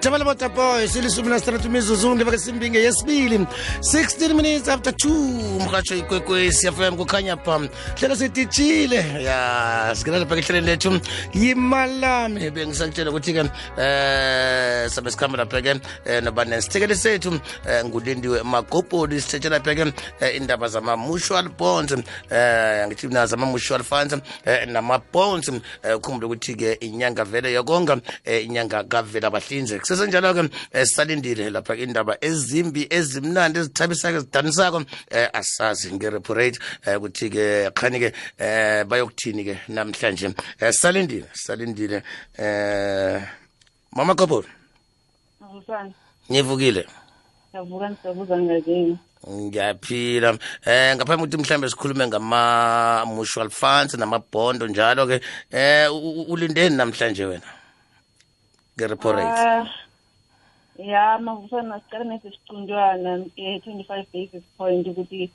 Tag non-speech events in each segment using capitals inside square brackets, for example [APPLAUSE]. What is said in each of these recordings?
jabala botaboy silisumi nasithathu imizuzu ndibake simbinge yesibili. 16 minutes after 2 mrhatsho ikwekwesi fm kukhanya pha. Hlelo sitishile ya singena lapha ke ehleleni lethu. Yimalami bengisakutshela ukuthi-ke eh sabe sikhamba lapha-ke eh noba nesithekeli sethu eh ngulindiwe magobholi sithetshela lapha-ke eh, indaba zama-mutual bonds eh ngithi mina zama-mutual funds nama-bonds ukhumbule ukuthi-ke inyanga vele yokonga inyanga kavela abahlinzeki sesenjalo-ke eh, sisalindile lapha indaba ezimbi ezimnandi ezithabisako ezidanisako eh, asazi nge-repo rate eh, ukuthi-ke khani-ke bayokuthini-ke namhlanje. Sisalindile sisalindile eh mama gobholi Awusani, ngivukile. Ngiyavuka ngisabuza ngakini. ngiyaphila. Eh ngaphambi ukuthi mhlambe sikhulume ngama mutual funds namabhondo njalo ke eh ulindeni namhlanje wena? Nge-repo rate Ah, ya mavusana nese sicundwana eh 25 basis point ukuthi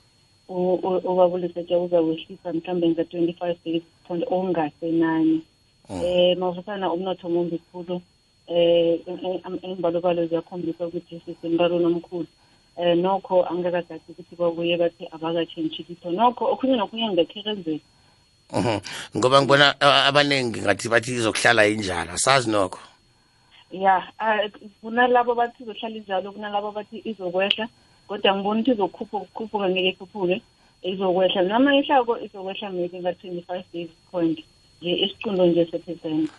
u- u- ubabulise nje uzawehlisa nga 25 basis point ongasenani. Eh mavusana umnotho mumbi kakhulu. Eh imbalobalo ziyakhombisa ukuthi sisembalweni omkhulu. Eh nokho angakadathi ukuthi babuye bathi abakatshentshi litho nokho okhunye nokhunye ngekhe kwenzeka. Mhm. ngoba ngibona abaningi ngathi bathi izokuhlala injalo asazi nokho ya ah, kunalabo bathi izohlala injalo kunalabo bathi izokwehla kodwa ngibona ukuthi izokhuphuka khuphuka ngeke ikhuphuke izokwehla. Noma ihlako izokwehla maybe nga-twenty-five basis point nje isicundo nje sephesenti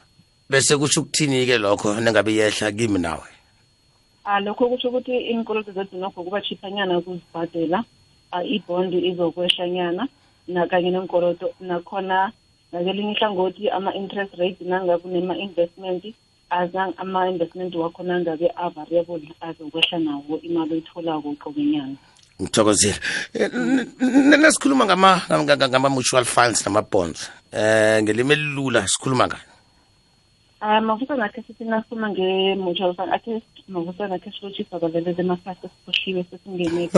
bese kusho ukuthini-ke lokho nengabe yehla kimi nawe? Ah lokho kusho ukuthi inkoloto zethu nokho kuba chiphanyana ukuzibhadela ah, ibhondi izokwehlanyana na kanye nenkoloto nakhona ngakelinye ihlangothi ama-interest rate nangabe unema-investment azang ama-investment wakho nangabe a-variable azokwehla nawo imali oyitholako qobe nyanga. Ngithokozile. Eh, n- n- nasikhuluma ngama- ngama- ngama-mutual funds nama-bonds eh ngelimi elilula sikhuluma ngani? Um mavusa nakhe sithi nasifuna nge-mutual fund akhe mavusa nakhe silotshisa balelele emasasa sikhohliwe sesingene [LAUGHS] [LAUGHS] [LAUGHS]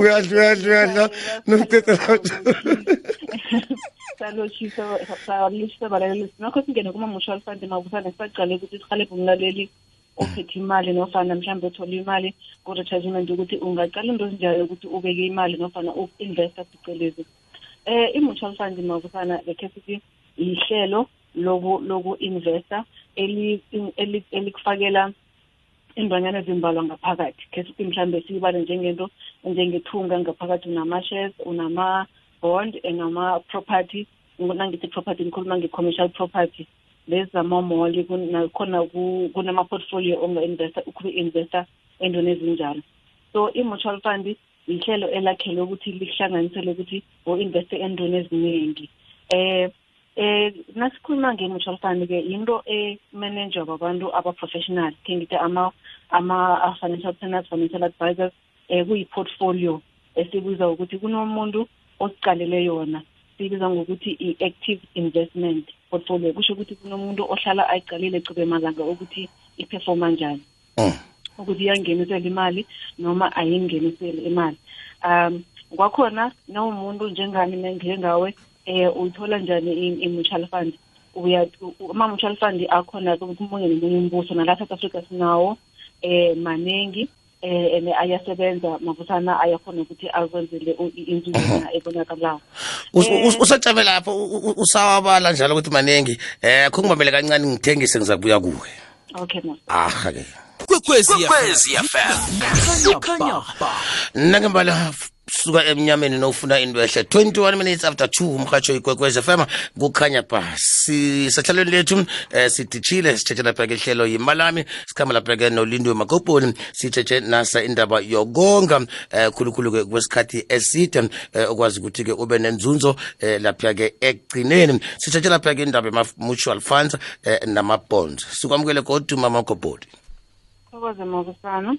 uyadla uyadla uyadla nokutetela salotshisa salotshisa balaleli nokho singene kuma-mutual fund mavusane sisaqale ukuthi sihalebhe umlaleli ophethe imali nofana mhlawumbe othola imali ku-retirement ukuthi ungaqala into ezinjalo ukuthi ubeke imali nofana uku-investa phecelezi eh i-mutual fund mavusana lekhe sithi yihlelo loku loku-investa eli- eli- elikufakela indwanyana ezimbalwa ngaphakathi. Khe sithi mhlawumbe siyibale njengento njengethunga ngaphakathi unama-shares unama-bond nama-property. Nangithi property ngikhuluma nge-commercial property. Lezi zamamoli khona kunama-portfolio onga-investa ukube-investa entweni ezinjalo. So i-mutual fund yihlelo elakhelwe ukuthi lihlanganisele ukuthi o-investe entweni eziningi. Eh eh nasikhuluma nge-mutual fund ke into emanagwa babantu aba-professional khe ngithi ama ama financial planners financial advisors eh kuyi-portfolio esibiza ukuthi kunomuntu osicalele yona. Siyibiza ngokuthi i-active investment portfolio kusho ukuthi kunomuntu ohlala ayicalile cube malanga ukuthi iperforma njani. Mm. ukuthi iyangenisela imali noma ayingeniseli imali. Um kwakhona nawumuntu njengami njengawe eh uyithola njani i- i-mutual fund? Ama-mutual fund akhona ukuthi umunye nomunye umbuso nala South Africa sinawo eh maningi eh and ayasebenza mavusana ayakhona ukuthi akwenzele inzuzo ebonakalayo. Eh, usajame lapho usawabala njalo ukuthi maningi eh khungibambele kancane ngithengise ngizakubuya kuwe. Okay ma aha ke kwekwezi fm nakembala suka emnyameni nofuna into ehle. 21 minutes after 2 umhatsho ikwekwezi fm kukhanya ba sisahlalweni lethu eh sidishile sithethe lapha ke ihlelo yimalami sikhamba lapha ke nolindwe magobholi sithethe nasa indaba yokonga eh khulukhulu ke kwesikhathi eside eh, okwazi ukuthi ke ube nenzunzo eh, lapha ke ekugcineni. Sithethe lapha ke indaba yama mutual funds eh, nama bonds sikwamukele kodwa mama magobholi thokoze mavusana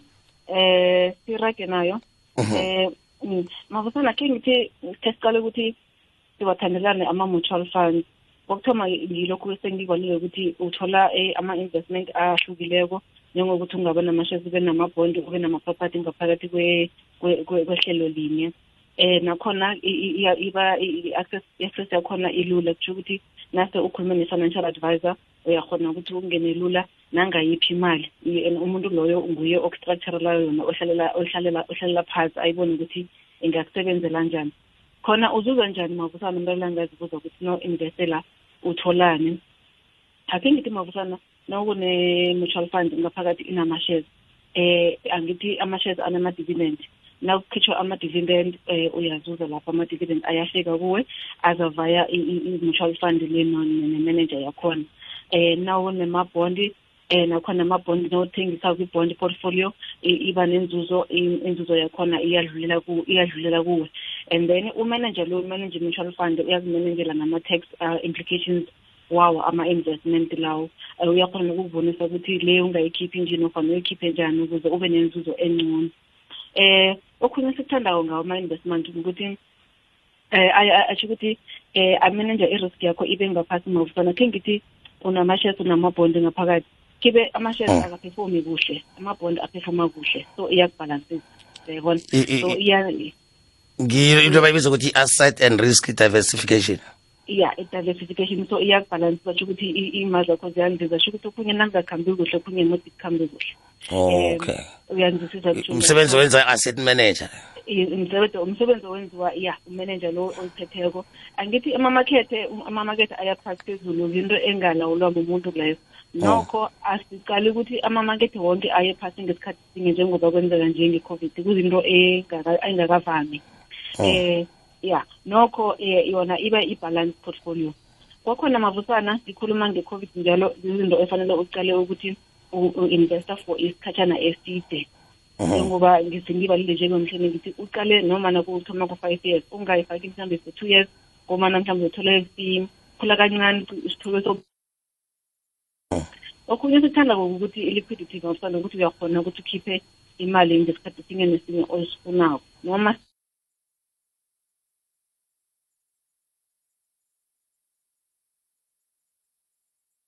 eh sirage nayo. Eh mm, mavusana khe ngithi khe siqale ukuthi siwathandelane ama-mutual funds kokuthoma ngilokhu esengikwanile ukuthi uthola eh, ama-investment ahlukileko njengokuthi ungaba nama-shares ube nama-bond ube nama-property ngaphakathi kwe- kwe- kwe- kwehlelo linye eh nakhona i- i- iya- iba i- i- access access yakhona ilula kusho ukuthi nase ukhulume ne-financial advisor uyakhona ukuthi ungene lula nangayiphi imali. I- and umuntu loyo nguye okustructurelayo yona ohlalela ohlalela ohlalela phansi ayibone ukuthi ingakusebenzela njani. Khona uzuza njani mavusana umntwana angazibuza ukuthi no investe la utholani? Akhe ngithi mavusana nawukune-mutual fund ngaphakathi inama-shares eh angithi ama-shares anama-dividend. Nakukhitshwa ama-dividend eh uyazuza lapho ama-dividend ayafika kuwe aza via i-mutual fund le no- ne-manager yakhona. Eh nawunema-bondi eh nakhona ama-bond nawuthengisa kwi-bond portfolio iba nenzuzo inzuzo yakhona iyadlulela iyadlulela kuwe. And then umanager lo manage mutual fund uyazimanagela nama-tax uh, implications wawo ama-investment lawo. Uyakhona nokukubonisa ukuthi le ungayikhiphi nje nofana uyikhiphe njani ukuze ube nenzuzo engcono. Eh okhunye sikuthandako ngawo ama-investment ukuthi eh ay- asho ukuthi eh amanager i-risk yakho ibe ngaphasi mavusana khe ngithi unama-shares unama-bond ngaphakathi. Kibe ama-shares Mm. akaperformi kuhle ama-bond aperforma kuhle. So iyakubhalansisa uyayibona I- i- so i- iya ngiyo into abayibiza ukuthi i-asset and risk diversification. Ya i-diversification so iyakubhalansisa asho ukuthi i- iy'mali zakho ziyandiza asho ukuthi okhunye nakungakhambi kuhle okhunye modi kukhambe kuhle okay uyanzwisisa kusho umsebenzi wenza asset manager i- umsebenzi umsebenzi owenziwa ya umanager lo oyiphetheko angithi amamakethe amamakethe ayaphasi phezulu yinto engalawulwa mumuntu leyo nokho asiqali ukuthi amamakethe wonke aye phasi ngesikhathi sinye njengoba kwenzeka njenge-covid kuzinto engaka- engakavami eh ya nokho eh, yona iba i-balance portfolio. Kwakhona mavusana ngikhuluma nge-covid njalo izinto efanele uqale ukuthi u- u-investa for isikhatshana eside. Njengoba ngizingibalile njengomhleni ngithi uqale noma nakuthoma ku-five years ungayifaki mhlawumbe for two years ngomana mhlawumbe uthole sikhula kancane isithobe so. Okhunye sithanda ukuthi i-liquidity mavusana ukuthi uyakhona ukuthi ukhiphe imali ngesikhathi sinye nesinye osifunako noma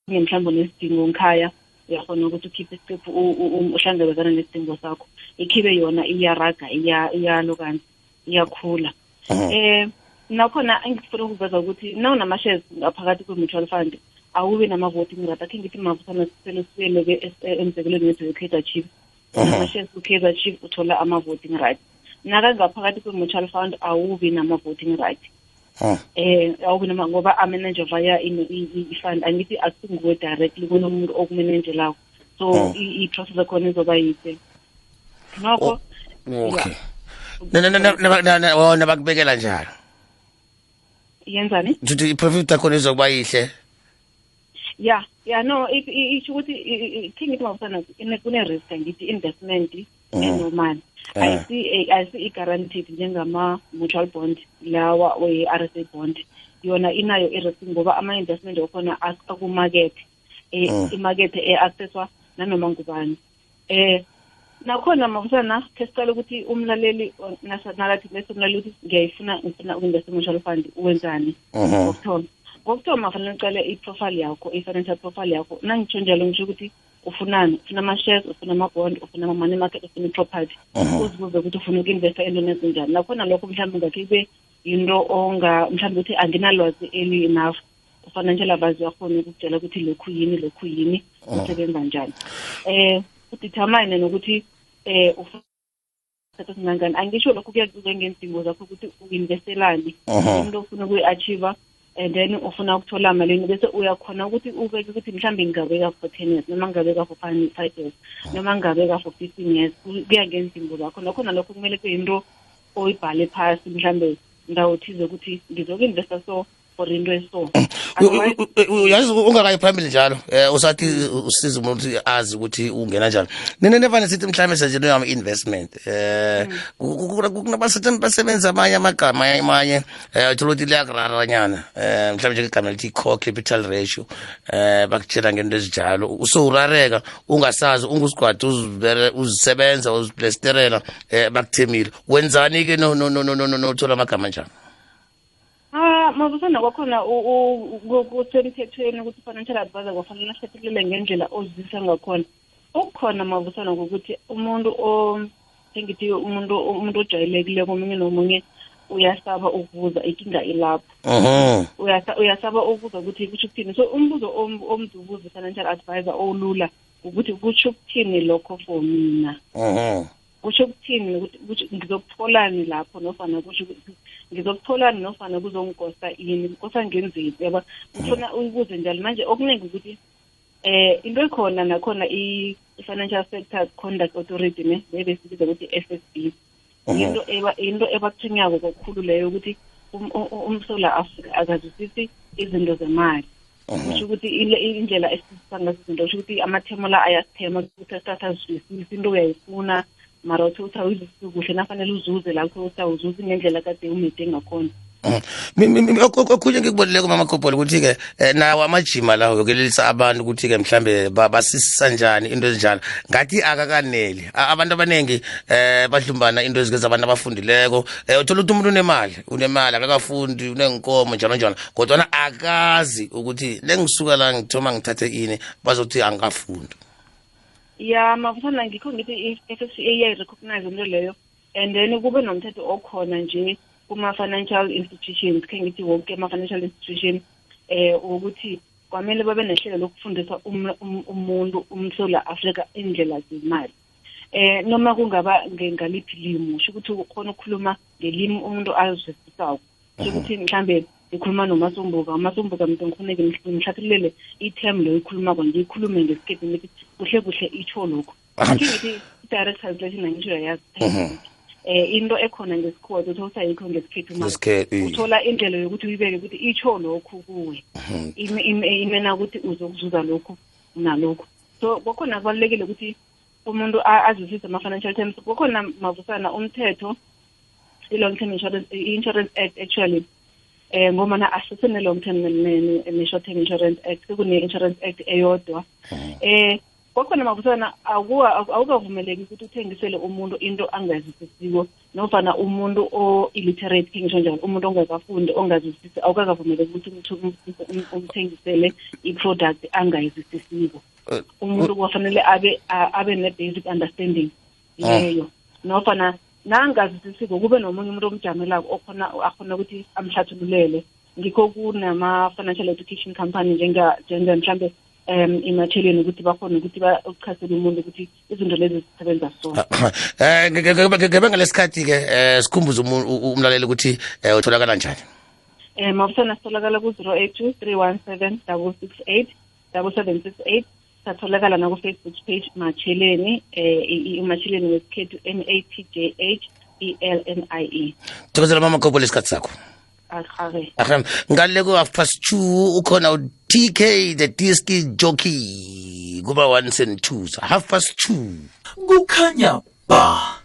mhlawumbe nesidingo ngikhaya uyakhona ukuthi ukhiphe isicephu u- u- u- uhlangabezana nesidingo sakho. Ikhibe yona iyaraga iya- iyalokani iyakhula. Eh nakhona engifuna ukuveza ukuthi nawunama-shares ngaphakathi kwe-mutual fund awubi nama-voting right akhe ngithi mavusana sisele sibuyele-ke emzekelweni wethu we-kaizer chief nama-shares ku-kaizer chief uthola ama-voting right nakangaphakathi kwe-mutual fund awubi nama-voting right Hmm. Eh awubi noma ngoba amanager via in- i- i- i-fund angithi asinguwe directly kunomuntu okumanagelayo so Oh. i- i-process akhona izoba yise nokho okay. Na- na- na- na- na- na- na- wona bakubekela njalo? Yenzani? Ngithi i-profit yakhona izokuba yihle? Ya ya no i- i- isho ukuthi i- i- khe ngithi mabusana kune-risk angithi investment enormal Eh. ayisi ayisi i-guaranteed njengama-mutual bond lawa we-r s a bond. Yona inayo i-risk ngoba ama-investment okhona akumakethe. Um imakethe e-accesswa nanoma ngubani. Eh nakhona mabusana khe sicale ukuthi umlaleli o- nasa- nakathi bese umlaleli ukuthi ngiyayifuna ngifuna uku-invest mutual fund wenzani? Mhm. kokuthoma kokuthoma fanele uqale i-profile yakho i-financial profile yakho. Nangitsho njalo ngisho ukuthi ufunani ufuna ama-shares ufuna ama-bond ufuna ama-money market ufuna i-property uzibuze ukuthi ufuna uku-investa entweni ezinjani nakhona lokho mhlawumbe ngakhe kube yinto onga mhlawumbe ukuthi anginalwazi eli-enough ufinancial advisor uyakhona ukukutshela ukuthi lokhu yini lokhu yini kusebenza njani eh udetermine nokuthi eh ufuna isikhathi esingangani angisho lokhu kuyakuze ngeendingo zakho ukuthi uinvestelani Mhm. into ofuna ukuyi-achieva and then ufuna ukuthola malini bese uyakhona ukuthi ubeke ukuthi mhlawumbe ngingabeka for ten years noma ngingabeka for five five years noma ngingabeka for fifteen years kuya ngeendingo zakho nakho nalokho kumele kuyinto oyibhale phasi mhlawumbe ndawo thize ukuthi ngizoku-investa so for into eso Otherwise, U- u- u- uyazi ungakayi phambili njalo um usathi usiza umuntu ukuthi azi ukuthi ungena njalo nine nevane sithi mhlawumbe senzeni ama-investment um kunabasethi basebenza amanye amagama amanye um uthola ukuthi liyakuraranyana um mhlawumbe njengegama lithi core capital ratio um bakutshela ngento ezinjalo usowurareka ungasazi ungusigwadi uzibere- uzisebenza uziplesterela um bakuthemile wenzani-ke no- no- no- no- no- no- nothola amagama njalo Ah, mabusana kwakhona u- u- ku- kusemthethweni ukuthi financial advisor kwafanele ahlathulule ngendlela ozisa ngakhona okukhona mabusana ngokuthi umuntu o sengithi umuntu umuntu ojayelekile komunye nomunye uyasaba ukubuza inkinga ilapho Mhm. uyasa- uyasaba ukubuza ukuthi kusho ukuthini so umbuzo om- omdubuza i-financial advisor olula ukuthi kusho ukuthini lokho for mina Mhm. Kusho ukuthini ukuthi kusho- ngizokutholani lapho nofana kusho ukuthi ngizokutholani nofana kuzongigosa yini kukosa ngenzeni? Yaba kufuna uyibuze njalo. Manje okuningi ukuthi eh into ekhona nakhona i- i-financial sector conduct authority ne bebesibiza ukuthi i-f s b. Into eba- into ebathunyako kakhulu leyo ukuthi um- um- umsola afrika akazwisisi izinto zemali. Kusho ukuthi ile- indlela esisisa ngazo izinto kusho ukuthi amathemo la ayasithema ukuthi asithatha azwisise into uyayifuna. Mara uthi uthi awuyizwisisi kuhle nafanele uzuze lapho uthi awuzuzi ngendlela kade umede ngakhona. Mhm. Mi- mi- mi- oku- okunye ngikubonileko mama khopolo ukuthi-ke um nawo amajima lawo yokelelisa abantu ukuthi-ke mhlambe ba- basisisa njani into ezinjalo. Ngathi akakaneli. A- abantu abaningi um badlumbana into ezikeza abantu abafundileko. Um uthola ukuthi umuntu unemali unemali akakafundi unenkomo njalo njalo. Kodwana akazi ukuthi lengisuka la ngithoma ngithathe ini bazothi angikafundi ya mavusana ngikho ngithi i-f s c a iyayirecognize into leyo and then kube nomthetho okhona nje kuma-financial institutions khe ngithi wonke ama-financial institution eh wokuthi kwamele babe nehlelo lokufundisa um- um- umuntu umsola afrika indlela zemali. Eh noma kungaba nge- ngaliphi limo sho ukuthi ukhona ukukhuluma ngelimi umuntu azwisisako. Sho ukuthi mhlambe ngikhuluma nomasombuka umasombuka mntu ngifuneke ngihlathululele i-term leyo ikhulumako ngiyikhulume ngesikhethu ngithi kuhle kuhle itsho lokho Ngithi ngithi i-direct translation angisho yayazi eh into ekhona ngesikhuwa uthi usayikho ngesikhethu manje. Ngesikhethu, iye. uthola indlela yokuthi uyibeke ukuthi itsho lokhu kuwe. Ime- ime- imena ukuthi uzokuzuza lokhu nalokhu. So kwakhona kubalulekile ukuthi umuntu a- azwisise ama-financial terms. Kwakhona mavusana umthetho i-long term insurance i-insurance act actually eh ngomana asisene long term ne- ne short term insurance act sekune insurance act eyodwa. Eh kwakhona mavusana akuwa- awukavumeleki ukuthi uthengisele umuntu into angazwisisiko nofana umuntu o-illiterate ke ngisho njalo umuntu ongakafundi ongazwisisi awukakavumeleki ukuthi umthu- um- um- umthengisele i-product angayizwisisiko. Eh, umuntu kufanele abe a- abe ne-basic understanding leyo nofana nangazwisisiko kube nomunye umuntu omjamelako okhona akhona ukuthi amhlathululele. Ngikho kunama-financial education company njenga njenga mhlambe um imatheleni ukuthi bakhona ukuthi uchasele umuntu ukuthi izinto lezi zisebenza so [COUGHS] Eh ngebe ngalesikhathi-ke um sikhumbuze umu- u- umlaleli ukuthi um utholakala njani? Um mabusana sitholakala ku-zero eight two three one seven double six eight double seven six eight satholakala nakufacebook page matsheleni um umatsheleni wesikhethu m a t j h e l n i e. Thokozela mama khopolo isikhathi sakho. Arhare Ahem, ngale ku half past two ukhona u-tk the disk jockey kuba 1 and 2 half past 2 kukhanya ba